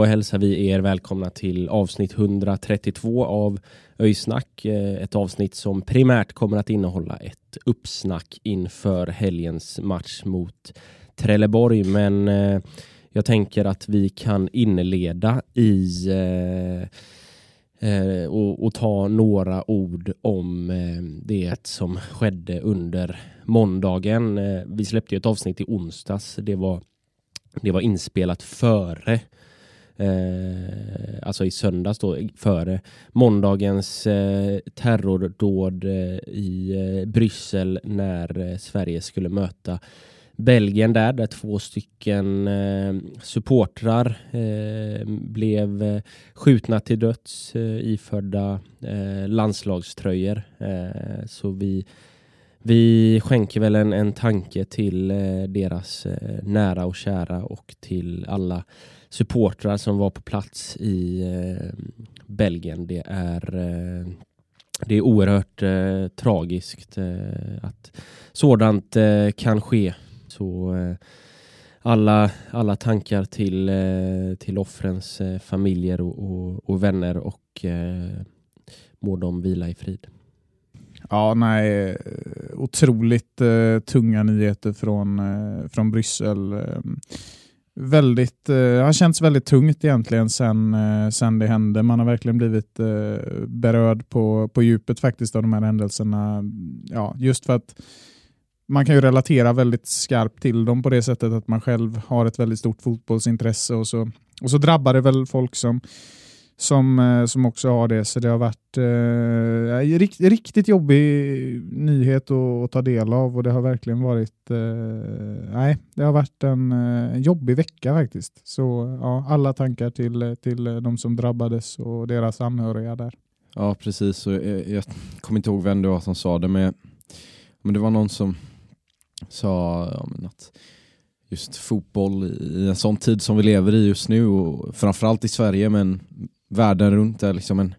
Då hälsar vi er välkomna till avsnitt 132 av Öjsnack. Eh, ett avsnitt som primärt kommer att innehålla ett uppsnack inför helgens match mot Trelleborg. Men eh, jag tänker att vi kan inleda i eh, och, och ta några ord om det som skedde under måndagen. Vi släppte ett avsnitt i onsdags. Det var, det var inspelat före Eh, alltså i söndags då, före måndagens eh, terrordåd eh, i eh, Bryssel när eh, Sverige skulle möta Belgien där, där två stycken eh, supportrar eh, blev eh, skjutna till döds eh, iförda eh, landslagströjor. Eh, så vi, vi skänker väl en, en tanke till eh, deras eh, nära och kära och till alla supportrar som var på plats i eh, Belgien. Det är, eh, det är oerhört eh, tragiskt eh, att sådant eh, kan ske. Så eh, alla, alla tankar till, eh, till offrens eh, familjer och, och, och vänner och eh, må de vila i frid. Ja, nej, otroligt eh, tunga nyheter från, eh, från Bryssel. Eh, Väldigt, eh, det har känts väldigt tungt egentligen sen, eh, sen det hände. Man har verkligen blivit eh, berörd på, på djupet faktiskt av de här händelserna. Ja, just för att man kan ju relatera väldigt skarpt till dem på det sättet att man själv har ett väldigt stort fotbollsintresse och så, och så drabbar det väl folk som som, eh, som också har det. Så det har varit eh, rikt, riktigt jobbig nyhet att, att ta del av och det har verkligen varit eh, nej, det har varit en en, jobbig vecka faktiskt. Så ja, alla tankar till, till de som drabbades och deras anhöriga där. Ja, precis. Och eh, jag, jag kommer inte ihåg vem det var som sa det, men, men det var någon som sa ja, men att just fotboll i en sån tid som vi lever i just nu och framförallt i Sverige men världen runt är liksom en,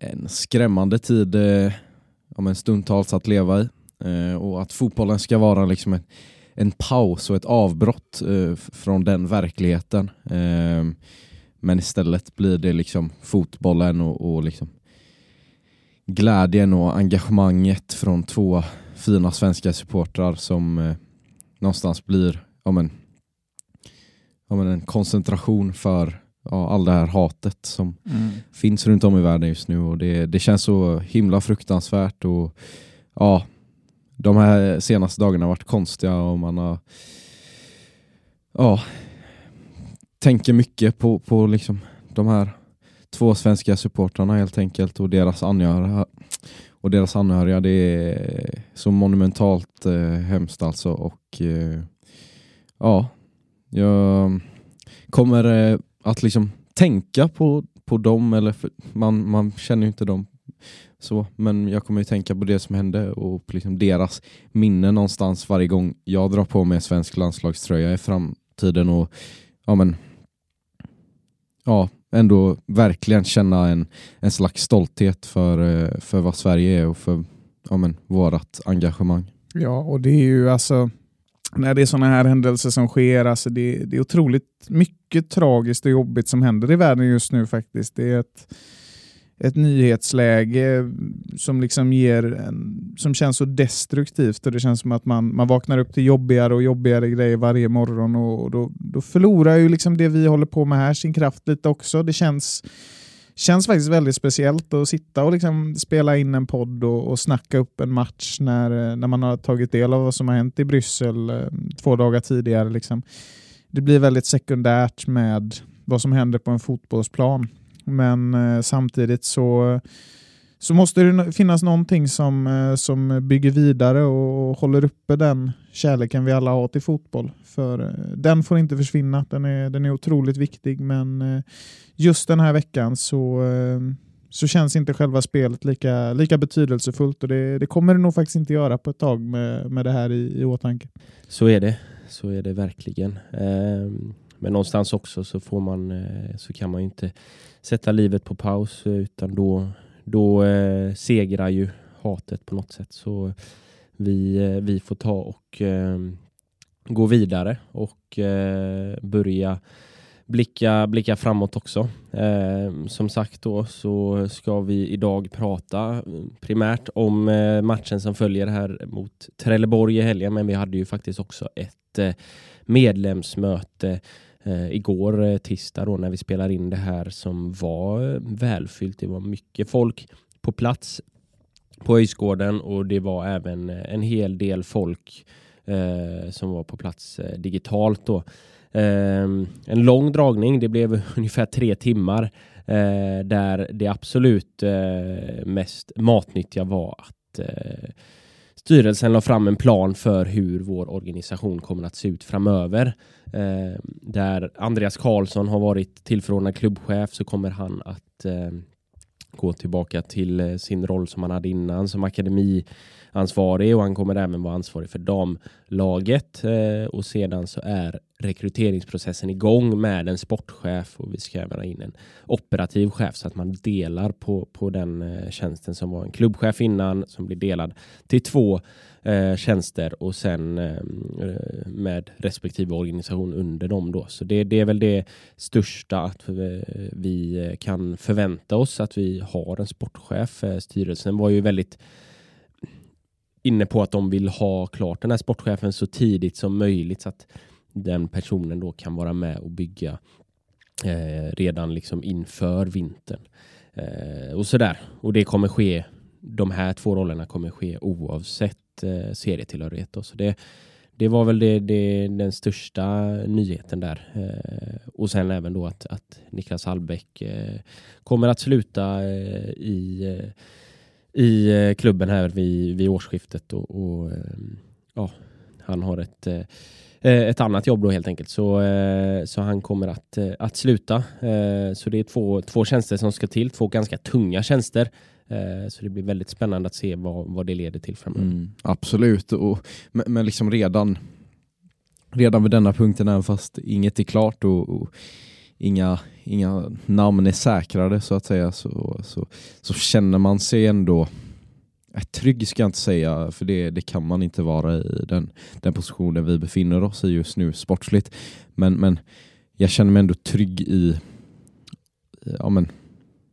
en skrämmande tid eh, om en stundtals att leva i eh, och att fotbollen ska vara liksom en, en paus och ett avbrott eh, från den verkligheten. Eh, men istället blir det liksom fotbollen och, och liksom glädjen och engagemanget från två fina svenska supportrar som eh, någonstans blir ja, men, ja, men en koncentration för ja, all det här hatet som Mm. finns runt om i världen just nu och det, det känns så himla fruktansvärt och ja, de här senaste dagarna har varit konstiga och man har ja, tänker mycket på, på liksom de här två svenska supportrarna helt enkelt och deras anhöriga och deras anhöriga. Det är så monumentalt eh, hemskt alltså och eh, ja, jag kommer eh, att liksom tänka på, på dem, eller för, man, man känner ju inte dem så, men jag kommer ju tänka på det som hände och på liksom deras minne någonstans varje gång jag drar på mig svensk landslagströja i framtiden och ja men ja, ändå verkligen känna en, en slags stolthet för, eh, för vad Sverige är och för ja, men, vårat engagemang. Ja, och det är ju alltså när det är sådana här händelser som sker, alltså det, det är otroligt mycket tragiskt och jobbigt som händer i världen just nu faktiskt. Det är ett, ett nyhetsläge som liksom ger en, som känns så destruktivt och det känns som att man, man vaknar upp till jobbigare och jobbigare grejer varje morgon och, och då, då förlorar ju liksom det vi håller på med här sin kraft lite också. Det känns känns faktiskt väldigt speciellt att sitta och liksom spela in en podd och, och snacka upp en match när, eh, när man har tagit del av vad som har hänt i Bryssel eh, två dagar tidigare. Liksom. Det blir väldigt sekundärt med vad som händer på en fotbollsplan. Men eh, samtidigt så så måste det finnas någonting som, eh, som bygger vidare och håller uppe den kärleken vi alla har till fotboll. För eh, den får inte försvinna, den är, den är otroligt viktig men eh, just den här veckan så, så känns inte själva spelet lika, lika betydelsefullt och det, det kommer det nog faktiskt inte göra på ett tag med, med det här i, i åtanke. Så är det, så är det verkligen. Ehm, men någonstans också så får man så kan man ju inte sätta livet på paus utan då då eh, segrar ju hatet på något sätt. Så vi, eh, vi får ta och eh, gå vidare och eh, börja blicka, blicka framåt också. Eh, som sagt då så ska vi idag prata mm, primärt om eh, matchen som följer här mot Trelleborg i helgen, men vi hade ju faktiskt också ett eh, medlemsmöte eh, igår eh, tisdag då när vi spelar in det här som var eh, välfyllt. Det var mycket folk på plats på Öjsgården och det var även eh, en hel del folk eh, som var på plats eh, digitalt då. Eh, en lång dragning, det blev ungefär tre timmar eh, där det absolut eh, mest matnyttiga var att eh, Styrelsen la fram en plan för hur vår organisation kommer att se ut framöver. Eh, där Andreas Karlsson har varit tillförordnad klubbchef så kommer han att eh, gå tillbaka till eh, sin roll som han hade innan som akademi ansvarig och han kommer även vara ansvarig för damlaget eh, och sedan så är rekryteringsprocessen igång med en sportchef och vi ska även ha in en operativ chef så att man delar på, på den eh, tjänsten som var en klubbchef innan som blir delad till två eh, tjänster och sen eh, eh med respektive organisation under dem då. Så det, det är väl det största att eh, vi kan förvänta oss att vi har en sportchef. Eh, styrelsen var ju väldigt inne på att de vill ha klart den här sportchefen så tidigt som möjligt så att den personen då kan vara med och bygga eh, redan liksom inför vintern. Eh, och sådär. Och det kommer ske, de här två rollerna kommer ske oavsett eh, serietillhörighet. Då. Så det, det var väl det, det, den största nyheten där. Eh, och sen även då att, att Niklas Hallbäck eh, kommer att sluta eh, i, eh, i eh, klubben här vid, vid årsskiftet. Och, och ehm, ja, han har ett eh, eh, ett annat jobb då helt enkelt. Så, så han kommer att, att sluta. Så det är två, två tjänster som ska till, två ganska tunga tjänster. Så det blir väldigt spännande att se vad, vad det leder till framöver. Mm, absolut, och, men, men liksom redan, redan vid denna punkten, även fast inget är klart och, och inga, inga namn är säkrade så att säga, så, så, så känner man sig ändå eh, trygg ska jag inte säga, för det, det kan man inte vara i den, den positionen vi befinner oss i just nu sportsligt. Men, men jag känner mig ändå trygg i ja, men,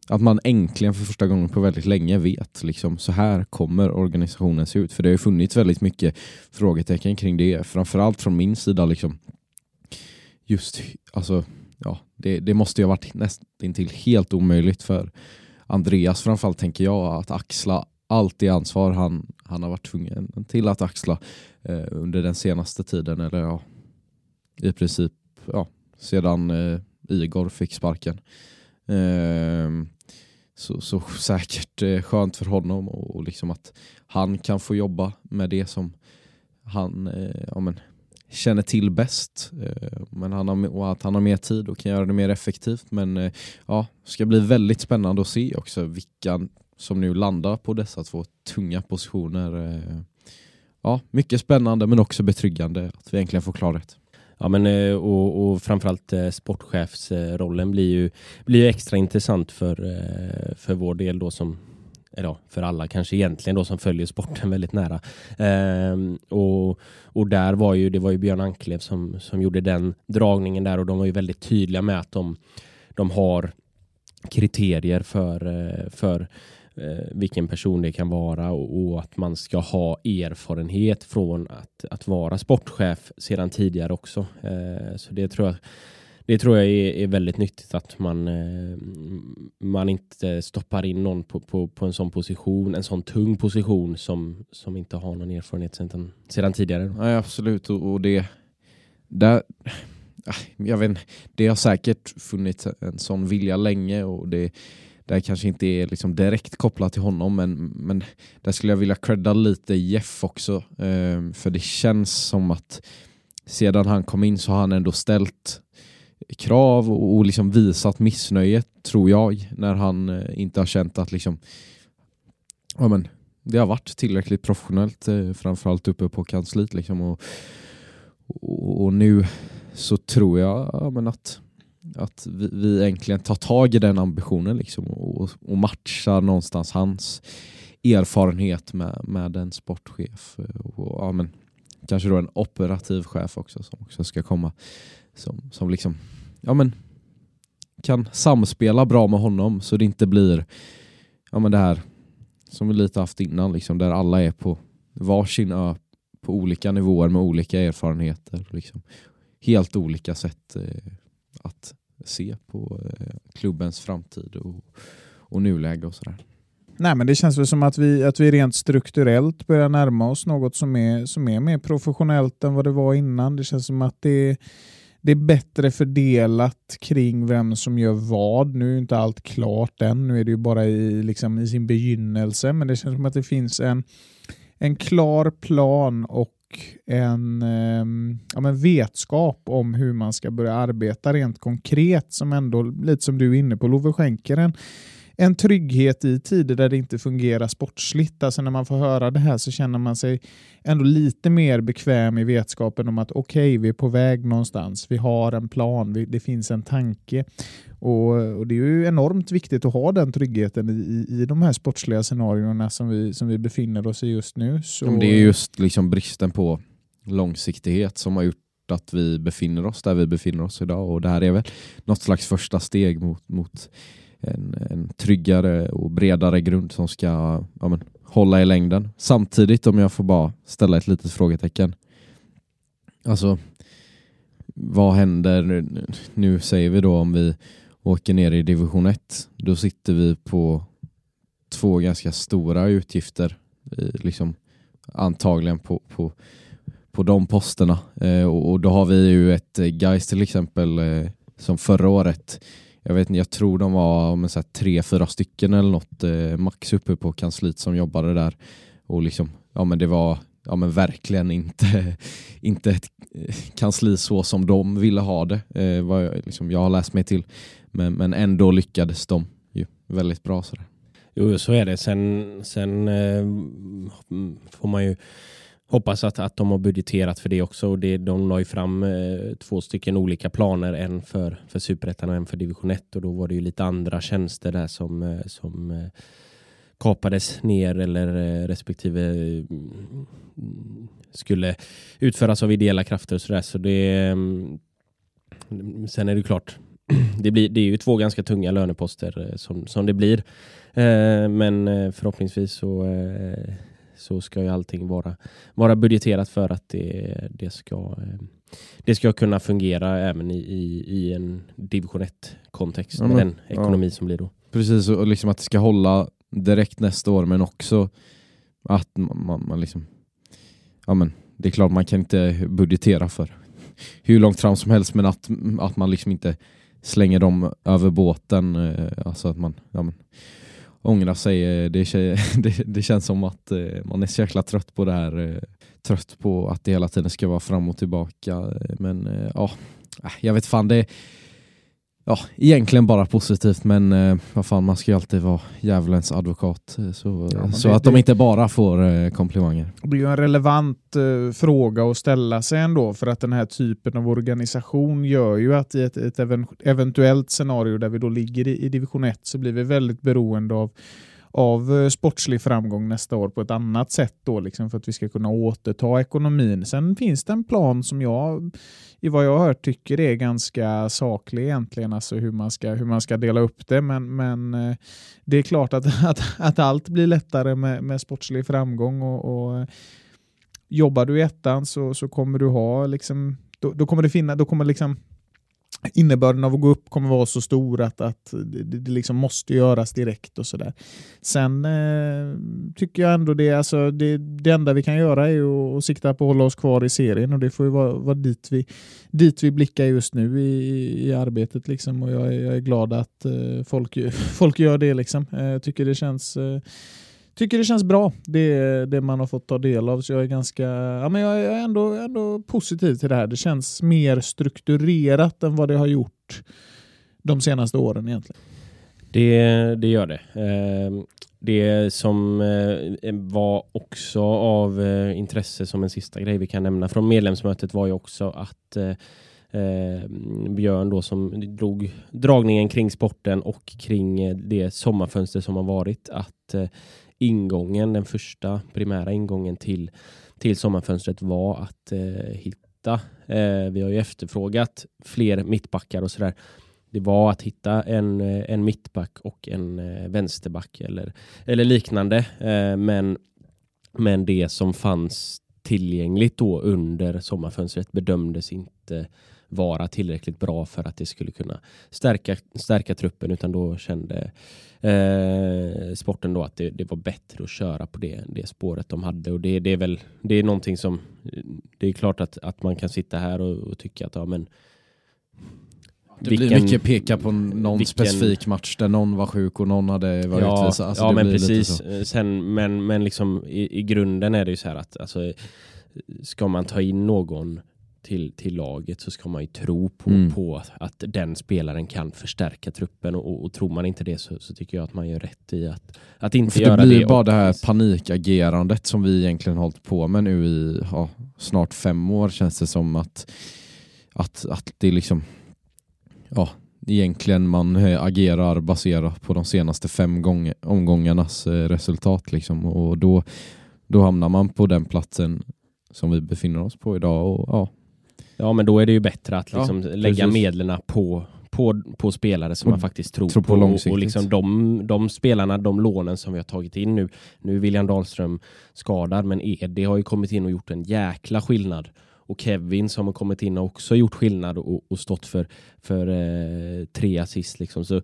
att man äntligen för första gången på väldigt länge vet liksom, så här kommer organisationen se ut. För det har ju funnits väldigt mycket frågetecken kring det, framförallt från min sida. Liksom, just, alltså, ja, det, det måste ju ha varit nästintill helt omöjligt för Andreas framförallt tänker jag att axla allt det ansvar han, han har varit tvungen till att axla eh, under den senaste tiden. Eller ja, i princip ja, sedan eh, Igor fick sparken. Eh, så, så säkert eh, skönt för honom och, och, liksom att han kan få jobba med det som han eh, ja, men, känner till bäst. Eh, men han har, och att han har mer tid och kan göra det mer effektivt. Men eh, ja, ska bli väldigt spännande att se också vilka som nu landar på dessa två tunga positioner. Eh, ja, mycket spännande men också betryggande att vi äntligen får klarhet. Ja, men och, och framförallt sportchefsrollen blir ju, blir ju extra intressant för, för vår del då som eller för alla kanske egentligen då som följer sporten väldigt nära. Ehm, och, och där var ju, det var ju Björn Anklev som, som gjorde den dragningen där och de var ju väldigt tydliga med att de, de har kriterier för, eh, för eh, vilken person det kan vara och, och, att man ska ha erfarenhet från att, att vara sportchef sedan tidigare också. Eh, så det tror jag det tror jag är, är väldigt nyttigt att man, eh, man inte stoppar in någon på, på, på en sån position, en sån tung position som, som inte har någon erfarenhet sedan, sedan tidigare. Nej, absolut. Och, och det, där, ah, jag vet, det har säkert funnits en sån vilja länge och det, det kanske inte är liksom direkt kopplat till honom men, men där skulle jag vilja credda lite Jeff också. Eh, för det känns som att sedan han kom in så har han ändå ställt krav och, och liksom visat missnöje tror jag när han eh, inte har känt att liksom ja, men, det har varit tillräckligt professionellt eh, framförallt uppe på kansliet liksom och, och, och nu så tror jag ja, men att, att vi, vi äntligen tar tag i den ambitionen liksom och, och matchar någonstans hans erfarenhet med, med en sportchef och, ja, men, kanske då en operativ chef också som också ska komma som, som liksom ja, men, kan samspela bra med honom så det inte blir ja, men det här som vi lite haft innan, liksom, där alla är på varsin ö på olika nivåer med olika erfarenheter. Liksom. Helt olika sätt eh, att se på eh, klubbens framtid och, och nuläge och sådär. Nej, men det känns väl som att vi, att vi rent strukturellt börjar närma oss något som är, som är mer professionellt än vad det var innan. Det känns som att det, är det är bättre fördelat kring vem som gör vad. Nu är inte allt klart än, nu är det ju bara i, liksom, i sin begynnelse, men det känns som att det finns en, en klar plan och en eh, ja, men vetskap om hur man ska börja arbeta rent konkret som ändå, lite som du är inne på, Love skänker en en trygghet i tider där det inte fungerar sportsligt. Alltså när man får höra det här så känner man sig ändå lite mer bekväm i vetskapen om att okej, okay, vi är på väg någonstans. Vi har en plan, vi, det finns en tanke. Och, och, Det är ju enormt viktigt att ha den tryggheten i, i de här sportsliga scenarierna som vi, som vi befinner oss i just nu. Så... Det är just liksom bristen på långsiktighet som har gjort att vi befinner oss där vi befinner oss idag och det här är väl något slags första steg mot, mot en, en tryggare och bredare grund som ska ja, men, hålla i längden. Samtidigt, om jag får bara ställa ett litet frågetecken. Alltså, vad händer nu, nu säger vi då om vi åker ner i division 1. Då sitter vi på två ganska stora utgifter, liksom antagligen på, på, på de posterna. Eh, och, och, då har vi ju ett eh, Geist till exempel eh, som förra året jag vet inte, jag tror de var men, så här, tre, fyra stycken eller något eh, max uppe på kansliet som jobbade där. Och liksom, ja men det var ja, men verkligen inte, inte ett eh, kansli så som de ville ha det, eh, vad jag, liksom, jag har läst mig till. Men, men ändå lyckades de ju väldigt bra. Sådär. Jo, så är det. Sen, sen eh, får man ju hoppas att, att de har budgeterat för det också. Och det, de la ju fram eh, två stycken olika planer, en för, för Superettan och en för division 1 och då var det ju lite andra tjänster där som, eh, som eh, kapades ner eller eh, respektive mm, skulle utföras av ideella krafter och sådär. Så det, mm, sen är det klart, det, blir, det är ju två ganska tunga löneposter eh, som, som det blir. Eh, men eh, förhoppningsvis så eh, så ska ju allting vara, vara budgeterat för att det, det, ska, det ska kunna fungera även i, i, i en division 1-kontext ja, med den ekonomi ja. som blir då. Precis, och liksom att det ska hålla direkt nästa år men också att man, man liksom ja men det är klart man kan inte budgetera för hur långt fram som helst men att, att man liksom inte slänger dem över båten. Eh, alltså att man, ja men, ångra sig. Eh, det, det, det, känns som att eh, man är så jäkla trött på det här. Eh, trött på att det hela tiden ska vara fram och tillbaka. Men ja, äh, jag vet fan. det ja, egentligen bara positivt men eh, vad fan, man ska ju alltid vara djävulens advokat eh, så, ja, så det, att de inte bara får eh, komplimanger. Det är ju en relevant eh, fråga att ställa sig ändå för att den här typen av organisation gör ju att i ett, ett eventuellt scenario där vi då ligger i, i division 1 så blir vi väldigt beroende av av eh, sportslig framgång nästa år på ett annat sätt då, liksom för att vi ska kunna återta ekonomin. Sen finns det en plan som jag, i vad jag har hört, tycker är ganska saklig egentligen, alltså hur man ska, hur man ska dela upp det. Men, men eh, det är klart att, att, att allt blir lättare med, med sportslig framgång och, och eh, jobbar du i ettan så, så kommer du ha liksom, då, då kommer det finna, då kommer liksom innebörden av att gå upp kommer vara så stor att, att det, det liksom måste göras direkt och sådär. Sen eh, tycker jag ändå det, alltså det, det enda vi kan göra är att, att sikta på att hålla oss kvar i serien och det får ju vara, vara dit, vi, dit vi blickar just nu i, i arbetet. Liksom. Och jag, jag är glad att eh, folk, folk gör det. Liksom. Eh, jag tycker det känns eh, tycker det känns bra, det, det man har fått ta del av. Så jag är ganska, ja, men jag är ändå, ändå positiv till det här. Det känns mer strukturerat än vad det har gjort de senaste åren egentligen. Det, det gör det. Eh, det som eh, var också av eh, intresse som en sista grej vi kan nämna från medlemsmötet var ju också att Björn då som drog dragningen kring sporten och kring det sommarfönster som har varit att ingången, den första primära ingången till, till sommarfönstret var att eh, hitta, eh, vi har ju efterfrågat fler mittbackar och sådär. Det var att hitta en, eh, en mittback och en eh, vänsterback eller, eller liknande. Eh, men, men det som fanns tillgängligt då under sommarfönstret bedömdes inte vara tillräckligt bra för att det skulle kunna stärka, stärka truppen utan då kände eh, sporten då att det, det, var bättre att köra på det, det spåret de hade och det, det är väl det är någonting som det är klart att, att man kan sitta här och, och tycka att ja men det vilken, blir mycket peka på någon vilken, specifik match där någon var sjuk och någon hade varit ja, utvisad. Alltså ja, men precis. Sen, men, men liksom i, i grunden är det ju så här att alltså, ska man ta in någon till, till laget så ska man ju tro på, mm. på att den spelaren kan förstärka truppen och, och tror man inte det så, så, tycker jag att man gör rätt i att, att inte För göra det. Det blir bara det här panikagerandet som vi egentligen hållit på med nu i ja, snart fem år känns det som att, att, att det liksom ja, egentligen man eh, agerar baserat på de senaste fem gång, omgångarnas eh, resultat liksom och då, då hamnar man på den platsen som vi befinner oss på idag och ja, Ja, men då är det ju bättre att liksom ja, lägga medlen på, på, på spelare som och, man faktiskt tror, tror på. på och liksom de, de spelarna, de lånen som vi har tagit in nu. Nu är William Dahlström skadad, men Edi har ju kommit in och gjort en jäkla skillnad. Och Kevin som har kommit in och också gjort skillnad och, och stått för, för eh, tre assist. Liksom. Så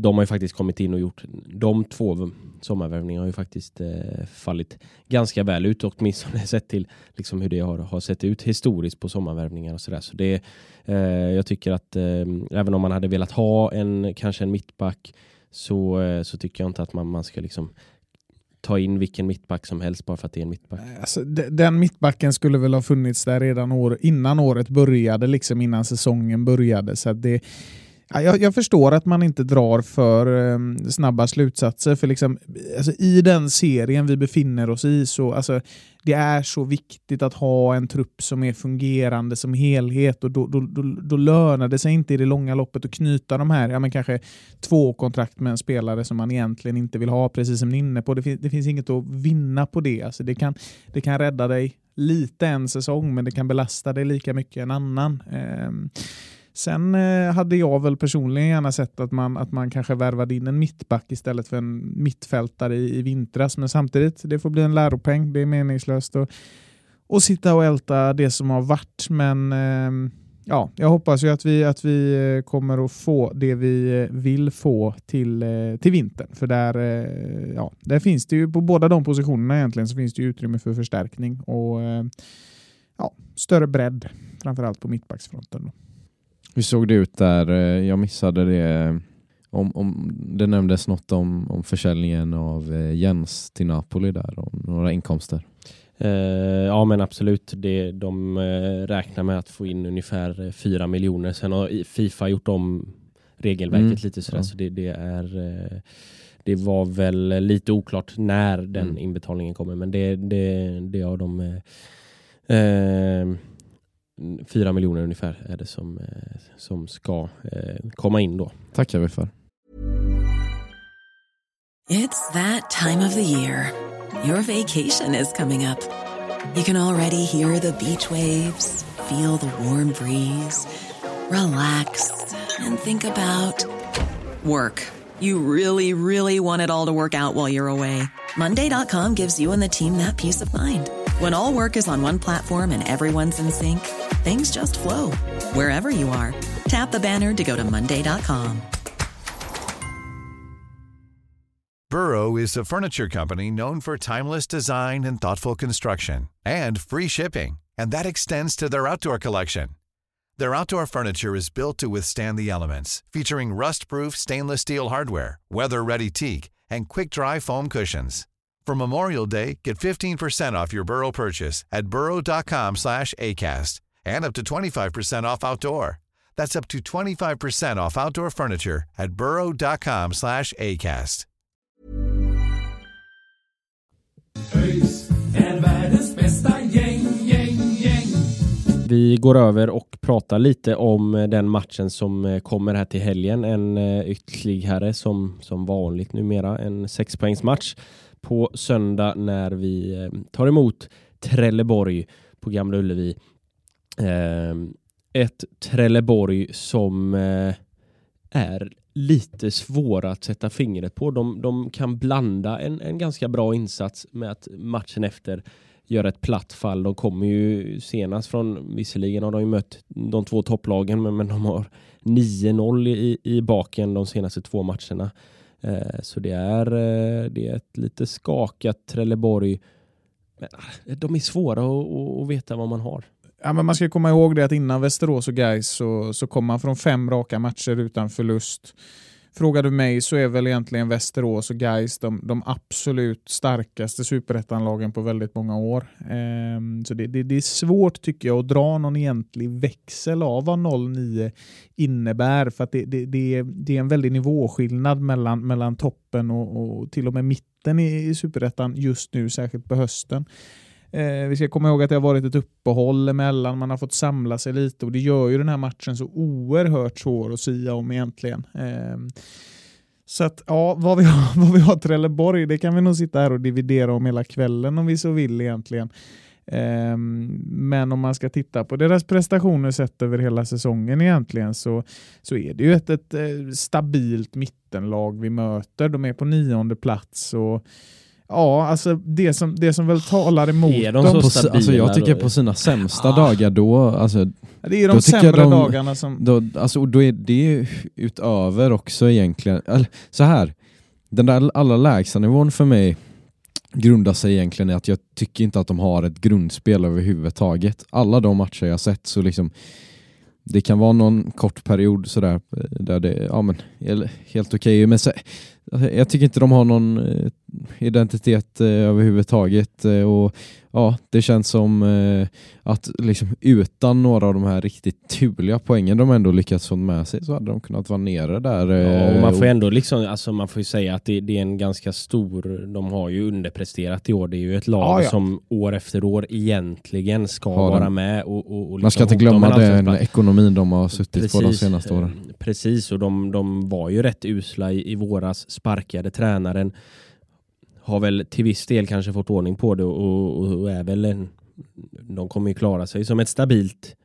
de har ju faktiskt kommit in och gjort, de två sommarvärvningarna har ju faktiskt eh, fallit ganska väl ut åtminstone sett till liksom hur det har, har sett ut historiskt på sommarvärvningar och sådär. Så det, eh, jag tycker att eh, även om man hade velat ha en kanske en mittback så, eh, så tycker jag inte att man, man ska liksom ta in vilken mittback som helst bara för att det är en mittback. Eh, alltså, den mittbacken skulle väl ha funnits där redan år, innan året började, liksom innan säsongen började. Så det, jag, jag, förstår att man inte drar för um, snabba slutsatser, för liksom, alltså, i den serien vi befinner oss i så alltså, det är så viktigt att ha en trupp som är fungerande som helhet och då, då, då, då lönar det sig inte i det långa loppet att knyta de här, ja men kanske två kontrakt med en spelare som man egentligen inte vill ha, precis som ni är inne på. Det, fin det finns inget att vinna på det. Alltså, det, kan, det kan rädda dig lite en säsong, men det kan belasta dig lika mycket en annan. Um, Sen eh, hade jag väl personligen gärna sett att man, att man kanske värvade in en mittback istället för en mittfältare i, i vintras. Men samtidigt, det får bli en läropeng. Det är meningslöst att, att sitta och älta det som har varit. Men eh, ja, jag hoppas ju att vi, att vi eh, kommer att få det vi eh, vill få till, till vintern. För där, ja, där finns det ju på båda de positionerna egentligen så finns det utrymme för förstärkning och ja, större bredd, framförallt på mittbacksfronten. Då. Hur såg det ut där? Eh, jag missade det. Om, om det nämndes något om, om försäljningen av eh, Jens till Napoli där och några inkomster. Uh, ja men absolut, det, de uh, räknar med att få in ungefär 4 miljoner. Sen har Fifa gjort om regelverket mm. lite sådär, ja. så det, det är det var väl lite oklart när den mm. inbetalningen kommer men det, det, det har de Fyra miljoner ungefär är det som, eh, som ska eh, komma in då. Tackar vi för. It's that time of the year. Your vacation is coming up. You can already hear the beach waves, feel the warm breeze, relax and think about work. You really, really want it all to work out while you're away. Monday.com gives you and the team that peace of mind. When all work is on one platform and everyone's in sync, things just flow wherever you are. Tap the banner to go to Monday.com. Burrow is a furniture company known for timeless design and thoughtful construction and free shipping, and that extends to their outdoor collection. Their outdoor furniture is built to withstand the elements, featuring rust-proof stainless steel hardware, weather-ready teak, and quick-dry foam cushions. For Memorial Day, get 15% off your Burrow purchase at burrow.com slash ACAST and up to 25% off outdoor. That's up to 25% off outdoor furniture at burrow.com slash ACAST. Vi går över och pratar lite om eh, den matchen som eh, kommer här till helgen. En eh, ytterligare som, som vanligt numera, en sexpoängsmatch på söndag när vi tar emot Trelleborg på Gamla Ullevi. Eh, ett Trelleborg som eh, är lite svåra att sätta fingret på. De, de kan blanda en, en ganska bra insats med att matchen efter göra ett platt fall. De kommer ju senast från, visserligen har de ju mött de två topplagen, men, men de har 9-0 i, i baken de senaste två matcherna. Eh, så det är, eh, det är ett lite skakat Trelleborg. Men, ah, de är svåra att, att, att veta vad man har. Ja, men man ska komma ihåg det att innan Västerås och Gais så, så kom man från fem raka matcher utan förlust. Frågar du mig så är väl egentligen Västerås och Gais de, de absolut starkaste superettanlagen på väldigt många år. Ehm, så det, det, det är svårt tycker jag att dra någon egentlig växel av vad 09 innebär för att det, det, det, är, det är en väldig nivåskillnad mellan, mellan toppen och, och till och med mitten i, i superettan just nu, särskilt på hösten. Eh, vi ska komma ihåg att det har varit ett uppehåll emellan, man har fått samla sig lite och det gör ju den här matchen så oerhört svår att sia om egentligen. Eh, så att ja, vad vi, har, vad vi har Trelleborg, det kan vi nog sitta här och dividera om hela kvällen om vi så vill egentligen. Eh, men om man ska titta på deras prestationer sett över hela säsongen egentligen så, så är det ju ett, ett, ett stabilt mittenlag vi möter. De är på nionde plats och Ja, alltså det som, det som väl talar emot Är de dem. så alltså jag tycker då? på sina sämsta Ah. dagar då, alltså, Det är de sämre de- dagarna som... då, alltså då är det ju utöver också egentligen, så här, den där allra lägsta nivån för mig grundar sig egentligen i att jag tycker inte att de har ett grundspel överhuvudtaget. Alla de matcher jag sett så liksom det kan vara någon kort period sådär eh, där det ja, men, är helt okej, men så, jag tycker inte de har någon eh, identitet eh, överhuvudtaget eh, och ja, det känns som eh, att liksom utan några av de här riktigt turliga poängen de ändå lyckats få med sig så hade de kunnat vara nere där. Ja, och eh, man får ändå liksom, alltså man får ju säga att det, det är en ganska stor, de har ju underpresterat i år. Det är ju ett lag Ja, ja. som år efter år egentligen ska Har vara med och, och, och Man ska liksom inte glömma en den plats. ekonomin de har suttit på de senaste eh, åren. Precis, och de, de var ju rätt usla i, i våras, sparkade tränaren. Har väl till viss del kanske fått ordning på det och, och, och är väl en, de kommer ju klara sig som ett stabilt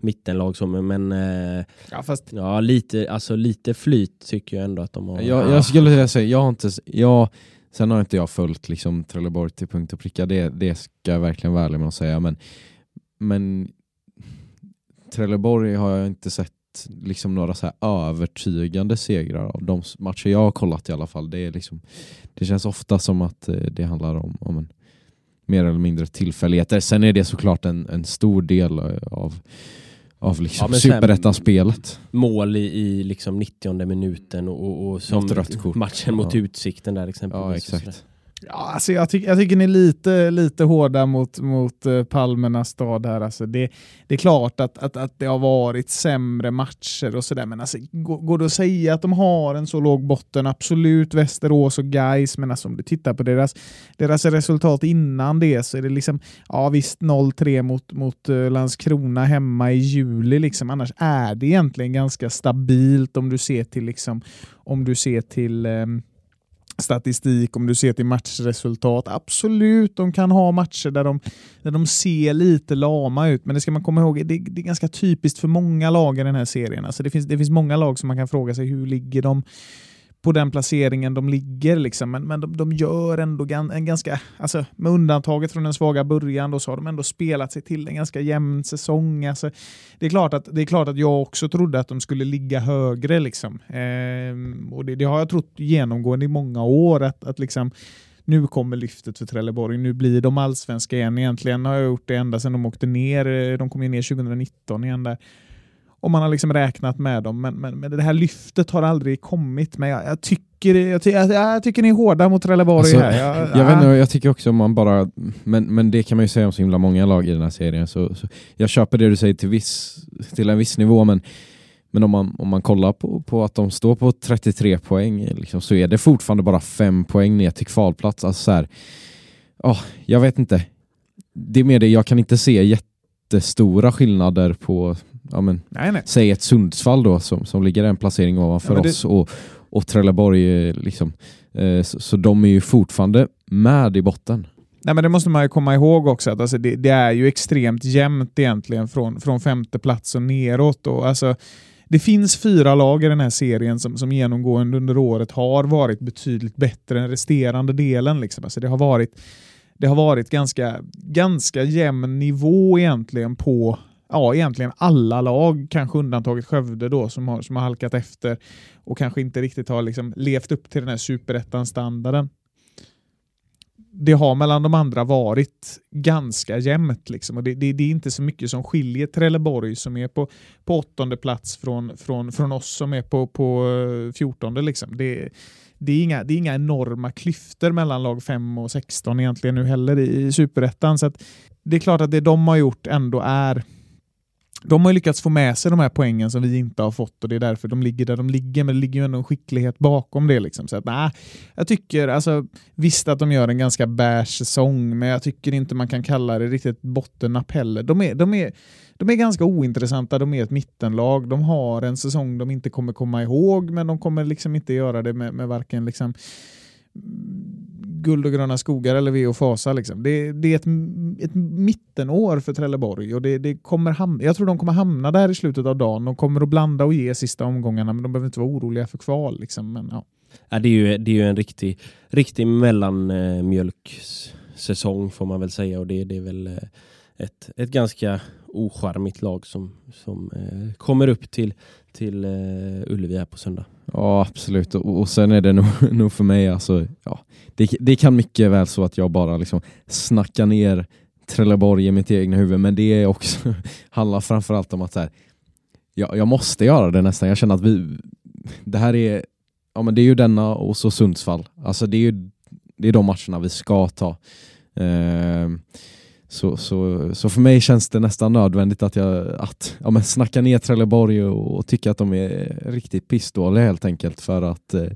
mittenlag som, men eh, Ja, fast ja, lite, alltså lite flyt tycker jag ändå att de har. Jag, jag skulle säga, jag har inte, jag, sen har inte jag följt liksom Trelleborg till punkt och pricka, det, det ska jag verkligen vara ärlig med att säga, men, men Trelleborg har jag inte sett liksom några så här övertygande segrar av de matcher jag har kollat i alla fall. Det, är liksom, det känns ofta som att eh, det handlar om, om en mer eller mindre tillfälligheter. Sen är det såklart en, en stor del eh, av, av Ja, liksom sen- superettan-spelet. mål i, i liksom 90 minuten och, och, och som matchen mot Ja. Utsikten där exempelvis. Ja, exakt. Ja, alltså jag, tycker, jag tycker ni är lite, lite hårda mot, mot uh, Palmernas stad här. Alltså det, det är klart att, att, att det har varit sämre matcher och sådär, men alltså, går, går det att säga att de har en så låg botten? Absolut, Västerås och Gais, men alltså, om du tittar på deras, deras resultat innan det så är det liksom, ja visst 0-3 mot, mot uh, Landskrona hemma i juli, liksom. annars är det egentligen ganska stabilt om du ser till, liksom, om du ser till um, statistik, om du ser till matchresultat. Absolut, de kan ha matcher där de, där de ser lite lama ut, men det ska man komma ihåg, det, det är ganska typiskt för många lag i den här serien. Alltså det, finns, det finns många lag som man kan fråga sig hur ligger de på den placeringen de ligger. Liksom. Men, men de, de gör ändå gan, en ganska, alltså, med undantaget från den svaga början, då, så har de ändå spelat sig till en ganska jämn säsong. Alltså, det, är klart att, det är klart att jag också trodde att de skulle ligga högre. Liksom. Eh, och det, det har jag trott genomgående i många år. att, att liksom, nu kommer lyftet för Trelleborg, nu blir de allsvenska igen. Egentligen har jag gjort det ända sedan de åkte ner. Eh, de kom ju ner 2019 igen där. Och man har liksom räknat med dem, men, men, men det här lyftet har aldrig kommit. Men jag, jag tycker, jag, jag, jag, tycker ni är hårda mot Trelleborg Alltså, här. Jag, Jag, vet inte, jag tycker också om man bara, men, men det kan man ju säga om så himla många lag i den här serien. Så, så jag köper det du säger till, viss, till en viss nivå, men, men om, man, om man kollar på, på att de står på 33 poäng liksom, så är det fortfarande bara 5 poäng ner till kvalplats. Alltså, så här, åh, jag vet inte. Det är mer det, jag kan inte se jättestora skillnader på ja, men, nej, nej. säg ett Sundsvall då som, som ligger en placering ovanför Ja, det- oss och, och Trelleborg eh, liksom. Eh, så, så de är ju fortfarande med i botten. Nej, men det måste man ju komma ihåg också, att alltså det, det är ju extremt jämnt egentligen från, från femte plats och neråt. Och alltså, det finns fyra lag i den här serien som, som genomgående under året har varit betydligt bättre än resterande delen. Liksom. Alltså det har varit, det har varit ganska, ganska jämn nivå egentligen på ja, egentligen alla lag, kanske undantaget Skövde då, som har, som har halkat efter och kanske inte riktigt har liksom levt upp till den här superettan-standarden det har mellan de andra varit ganska jämnt. Liksom. Och det, det, det är inte så mycket som skiljer Trelleborg som är på, på åttonde plats från, från, från oss som är på, på eh, fjortonde. Liksom. Det, det, är inga, det är inga enorma klyftor mellan lag 5 och 16 egentligen nu heller i, i superettan. Så det är klart att det de har gjort ändå är de har ju lyckats få med sig de här poängen som vi inte har fått och det är därför de ligger där de ligger, men det ligger ju ändå en skicklighet bakom det. Liksom. Så att, nah, jag tycker, alltså, visst att de gör en ganska bärs säsong, men jag tycker inte man kan kalla det riktigt bottennapp heller. De är, de, är, de är ganska ointressanta, de är ett mittenlag, de har en säsong de inte kommer komma ihåg, men de kommer liksom inte göra det med, med varken liksom, guld och gröna skogar eller ve och fasa. Liksom. Det, det är ett, ett mittenår för Trelleborg och det, det kommer hamna, jag tror de kommer hamna där i slutet av dagen. De kommer att blanda och ge sista omgångarna, men de behöver inte vara oroliga för kval. Liksom. Men, ja. Ja, det, är ju, det är ju en riktig, riktig mellanmjölkssäsong får man väl säga och det, det är väl eh, ett, ett ganska ocharmigt lag som, som eh, kommer upp till, till eh, Ullevi här på söndag. Ja, absolut. Och, och sen är det nog, nog för mig, alltså, ja, det, det kan mycket väl så att jag bara liksom snackar ner Trelleborg i mitt egna huvud, men det är också, handlar framförallt om att så här, jag, jag måste göra det nästan. Jag känner att vi, det här är, ja men det är ju denna och så Sundsvall. Alltså det är ju det är de matcherna vi ska ta. Ehm, så, så, så för mig känns det nästan nödvändigt att jag att, ja, men snacka ner Trelleborg och, och tycka att de är riktigt pissdåliga helt enkelt för att eh,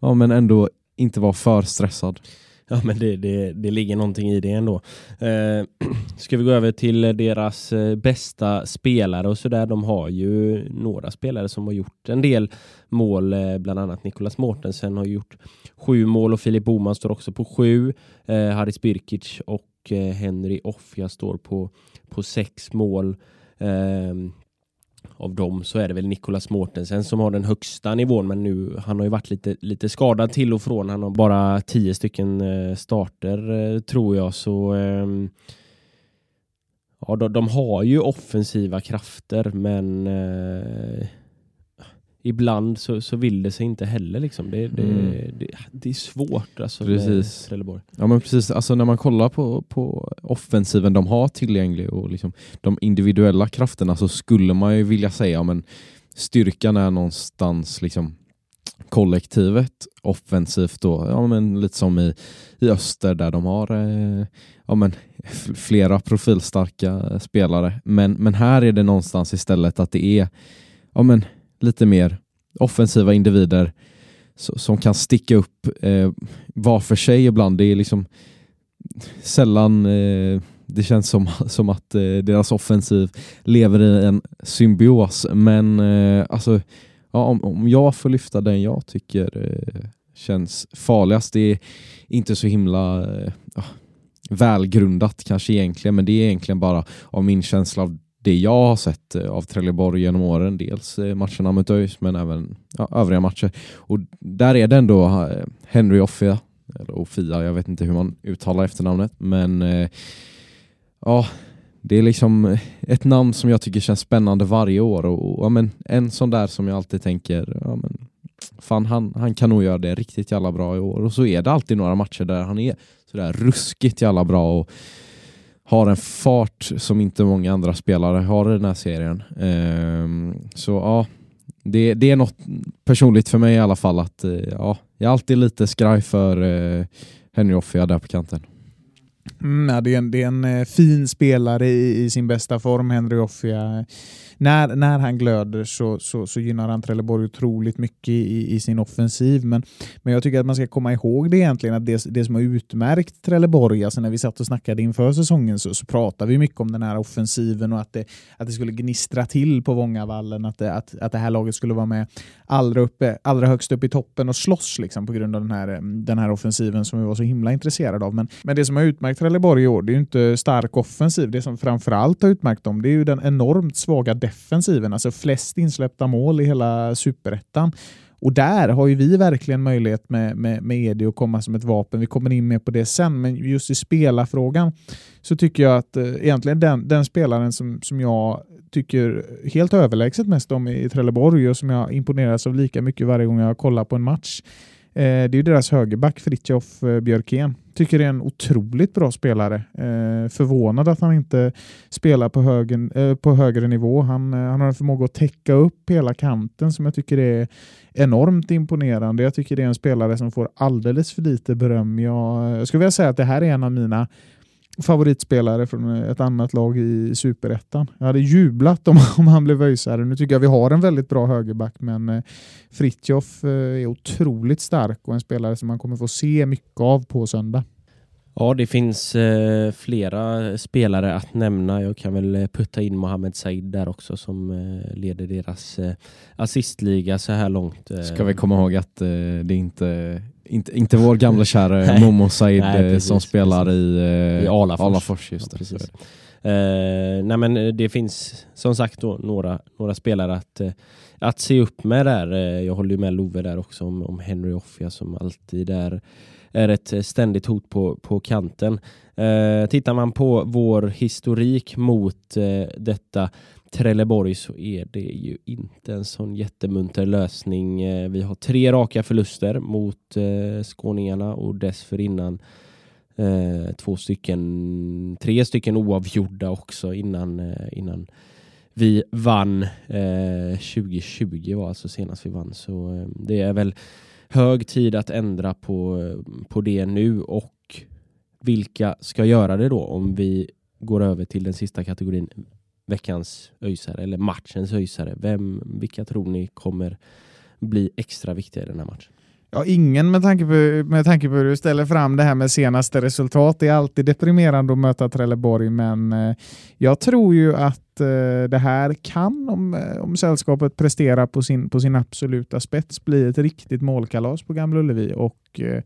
ja, men ändå inte vara för stressad. Ja, men det, det, det ligger någonting i det ändå. Eh, ska vi gå över till deras eh, bästa spelare och sådär. De har ju några spelare som har gjort en del mål, eh, bland annat Nicolas Mortensen har gjort sju mål och Filip Boman står också på sju. Eh, Haris Birkic och och Henry Offia står på, på sex mål. Eh, av dem så är det väl Nicolas Mortensen som har den högsta nivån men nu han har ju varit lite, lite skadad till och från. Han har bara tio stycken eh, starter eh, tror jag så ehm, ja, de, de har ju offensiva krafter men eh, ibland så, så vill det sig inte heller liksom. Det, det, Mm. det, det är svårt alltså Precis. med Trelleborg. Ja men precis, alltså när man kollar på, på offensiven de har tillgänglig och liksom de individuella krafterna så skulle man ju vilja säga men styrkan är någonstans liksom kollektivet offensivt då, ja men lite som i, i öster där de har eh, ja, men flera profilstarka spelare. Men, men här är det någonstans istället att det är ja, men lite mer offensiva individer som kan sticka upp eh, var för sig ibland. Det är liksom sällan eh, det känns som, som att eh, deras offensiv lever i en symbios. Men eh, alltså, ja, om, om jag får lyfta den jag tycker eh, känns farligast, det är inte så himla eh, ah, välgrundat kanske egentligen, men det är egentligen bara av min känsla av det jag har sett eh, av Trelleborg genom åren. Dels eh, matcherna mot ÖIS men även ja, övriga matcher. Och där är det ändå eh, Henry Offia, eller Ofia, jag vet inte hur man uttalar efternamnet. Men eh, ja, det är liksom ett namn som jag tycker känns spännande varje år. Och, och ja, men en sån där som jag alltid tänker, ja, men, fan han, han kan nog göra det riktigt jävla bra i år. Och så är det alltid några matcher där han är sådär ruskigt jävla bra. Och, har en fart som inte många andra spelare har i den här serien. Ehm, så ja, det, det, är något personligt för mig i alla fall att eh, ja, jag är alltid lite skraj för eh, Henry Offia där på kanten. Mm, ja, det, är en, det är en eh, fin spelare i, i, sin bästa form, Henry Offia när, när han glöder så, så, så gynnar han Trelleborg otroligt mycket i, i, sin offensiv. Men, men jag tycker att man ska komma ihåg det egentligen, att det, det som har utmärkt Trelleborg, alltså när vi satt och snackade inför säsongen så, så pratade vi mycket om den här offensiven och att det, att det skulle gnistra till på Vångavallen, att det, att, att det här laget skulle vara med allra, uppe, allra högst upp i toppen och slåss liksom, på grund av den här, den här offensiven som vi var så himla intresserade av. Men, men det som har utmärkt Trelleborg i år, det är ju inte stark offensiv. Det som framförallt har utmärkt dem, det är ju den enormt svaga defensiven, alltså flest insläppta mål i hela superettan. Och där har ju vi verkligen möjlighet med, med, med Edi att komma som ett vapen. Vi kommer in mer på det sen, men just i spelarfrågan så tycker jag att eh, egentligen den, den spelaren som, som jag tycker helt överlägset mest om i Trelleborg och som jag imponeras av lika mycket varje gång jag kollar på en match, Eh, det är ju deras högerback Fritjof eh, Björkén. Tycker det är en otroligt bra spelare. Eh, förvånad att han inte spelar på, högen, eh, på högre nivå. Han, eh, han har en förmåga att täcka upp hela kanten som jag tycker är enormt imponerande. Jag tycker det är en spelare som får alldeles för lite beröm. Jag, jag skulle vilja säga att det här är en av mina favoritspelare från ett annat lag i superettan. Jag hade jublat om, om han blev öisare. Nu tycker jag vi har en väldigt bra högerback, men eh, Fritjof eh, är otroligt stark och en spelare som man kommer få se mycket av på söndag. Ja, det finns eh, flera spelare att nämna. Jag kan väl eh, putta in Mohamed Said där också som eh, leder deras eh, assistliga så här långt. Ska vi komma ihåg att det inte inte, inte vår gamla kära Momo Said nej, precis, som spelar precis. i, uh, I Alafors. Alafors just ja, precis. Nej men det finns som sagt då några, några spelare att, att se upp med där. jag håller ju med Love där också om, om Henry Offia som alltid är, är ett ständigt hot på, på kanten. Eh, tittar man på vår historik mot eh, detta Trelleborg så är det ju inte en sån jättemunter lösning. Eh, vi har tre raka förluster mot eh, skåningarna och dessförinnan eh, två stycken, tre stycken oavgjorda också innan, eh, innan vi vann. Eh, 2020 var alltså senast vi vann så eh, det är väl hög tid att ändra på, på det nu och vilka ska göra det då om vi går över till den sista kategorin veckans öjsare eller matchens öjsare? Vem, vilka tror ni kommer bli extra viktiga i den här matchen? Ja, ingen med tanke, på, med tanke på hur du ställer fram det här med senaste resultat. Det är alltid deprimerande att möta Trelleborg, men eh, jag tror ju att eh, det här kan, om, eh, om sällskapet presterar på sin, på sin absoluta spets, bli ett riktigt målkalas på Gamla Ullevi. Och, eh,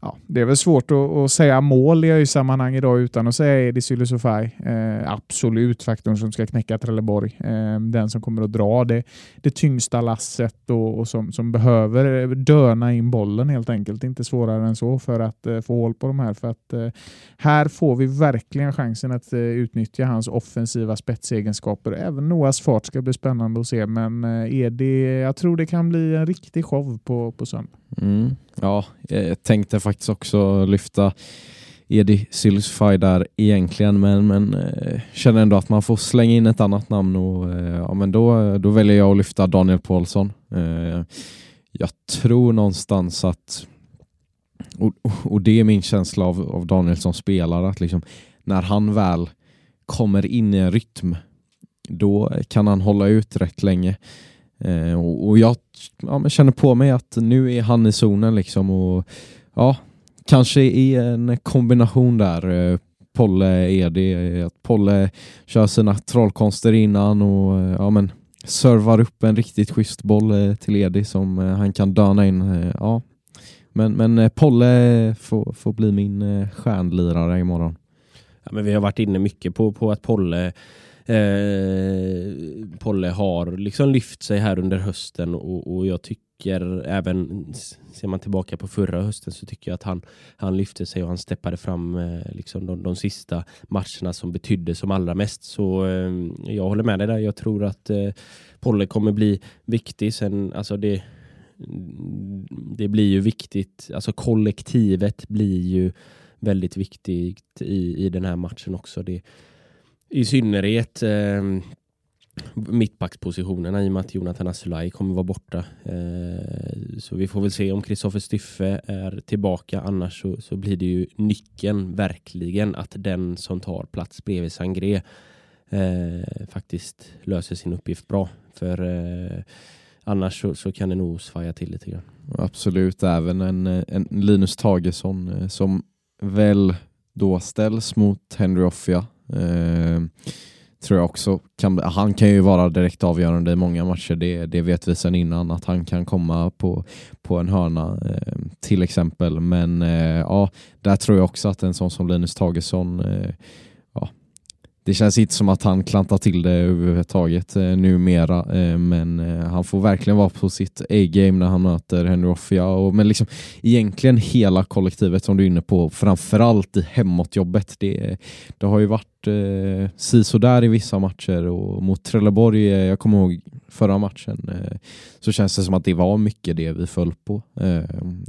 ja, det är väl svårt att, att säga mål i öj-sammanhang idag utan att säga Edi Sylisufaj. Eh, absolut faktorn som ska knäcka Trelleborg. Eh, den som kommer att dra det, det tyngsta lasset och, och som, som behöver döna in bollen helt enkelt. Inte svårare än så för att eh, få hål på de här. För att, eh, här får vi verkligen chansen att eh, utnyttja hans offensiva spetsegenskaper. Även Noahs fart ska bli spännande att se, men eh, Edi, jag tror det kan bli en riktig show på, på söndag. Mm. Ja, eh, jag tänkte faktiskt också lyfta Edi Sylsfaj där egentligen, men, men eh, känner ändå att man får slänga in ett annat namn och eh, ja, men då, då väljer jag att lyfta Daniel Paulsson. Eh, jag tror någonstans att, och, och det är min känsla av, av Daniel som spelare, att liksom, när han väl kommer in i en rytm, då kan han hålla ut rätt länge. Eh, och, och, jag ja, känner på mig att nu är han i zonen liksom och ja, kanske i en kombination där. Eh, Polle Edi, eh, att Polle kör sina trollkonster innan och eh, ja, men servar upp en riktigt schysst boll eh, till Edi som eh, han kan döna in. Eh, ja. Men, men Polle får, får bli min stjärnlirare imorgon. Ja, men vi har varit inne mycket på, på att Polle eh, Polle har liksom lyft sig här under hösten och, och jag tycker även ser man tillbaka på förra hösten så tycker jag att han, han lyfte sig och han steppade fram eh, liksom de, de sista matcherna som betydde som allra mest. Så eh, jag håller med dig där. Jag tror att eh, Polle kommer bli viktig. Sen, alltså det, det blir ju viktigt, alltså kollektivet blir ju väldigt viktigt i, i den här matchen också. Det, i synnerhet eh, mittbackspositionerna i och med att Jonathan Asulaj kommer vara borta. Eh, så vi får väl se om Kristoffer Styffe är tillbaka. Annars så, så, blir det ju nyckeln verkligen att den som tar plats bredvid Sangré eh, faktiskt löser sin uppgift bra. För eh, annars så, så, kan det nog svaja till lite grann. Absolut, även en, en Linus Tagesson som väl då ställs mot Henry Offia. Eh, tror jag också kan, han kan ju vara direkt avgörande i många matcher. Det, det vet vi sedan innan att han kan komma på, på en hörna eh, till exempel. Men eh, ja, där tror jag också att en sån som Linus Tagesson eh, det känns inte som att han klantar till det överhuvudtaget eh, numera, eh, men eh, han får verkligen vara på sitt A-game när han möter Henry Offia. Och, men liksom, egentligen hela kollektivet som du är inne på, framförallt i hemåtjobbet. Det, det har ju varit eh, sisådär i vissa matcher och mot Trelleborg, eh, jag kommer ihåg förra matchen, eh, så känns det som att det var mycket det vi föll på. Eh,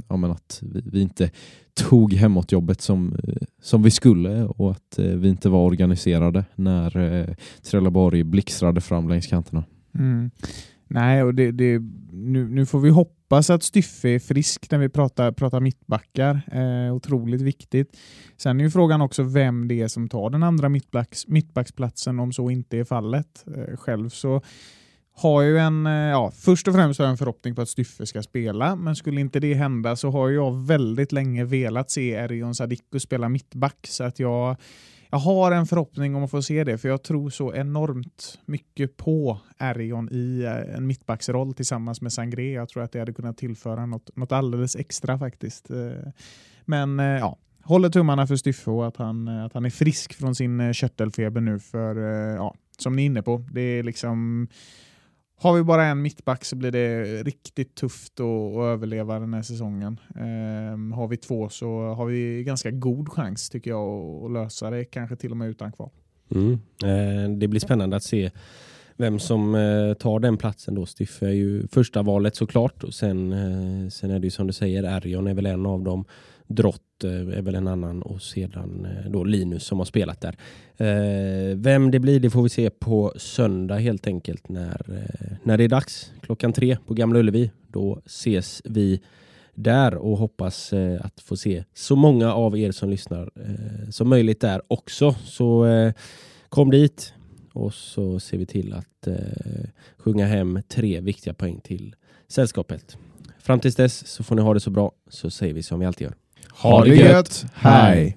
ja, men att vi, vi inte tog hemåtjobbet som, eh, som vi skulle och att eh, vi inte var organiserade när eh, Trelleborg blixtrade fram längs kanterna. Mm. Nej, och det, det, nu, nu får vi hoppas att Styffe är frisk när vi pratar, pratar mittbackar. Eh, otroligt viktigt. Sen är ju frågan också vem det är som tar den andra mittbacks, mittbacksplatsen om så inte är fallet. Eh, själv så har ju en, eh, ja, först och främst har jag en förhoppning på att Styffe ska spela, men skulle inte det hända så har jag väldigt länge velat se Erion Sadiku spela mittback, så att jag, jag har en förhoppning om att få se det, för jag tror så enormt mycket på Arion i eh, en mittbacksroll tillsammans med Sangré. Jag tror att det hade kunnat tillföra något, något alldeles extra faktiskt. Eh, men eh, ja, håller tummarna för Styffe och att han, att han är frisk från sin körtelfeber nu, för ja, som ni är inne på, det är liksom har vi bara en mittback så blir det riktigt tufft att, att överleva den här säsongen. Ehm, har vi två så har vi ganska god chans tycker jag att lösa det, kanske till och med utan kval. Mm. Eh, det blir spännande att se vem som eh, tar den platsen då. Stiff är ju första valet såklart och sen, eh, sen är det ju som du säger, Arion är väl en av dem. Drott eh, är väl en annan och sedan eh, då Linus som har spelat där. Eh, vem det blir det får vi se på söndag helt enkelt när, när det är dags. Klockan tre på Gamla Ullevi. Då ses vi där och hoppas att få se så många av er som lyssnar som möjligt där också. Så kom dit och så ser vi till att sjunga hem tre viktiga poäng till sällskapet. Fram tills dess så får ni ha det så bra så säger vi som vi alltid gör. Ha det gött, hej!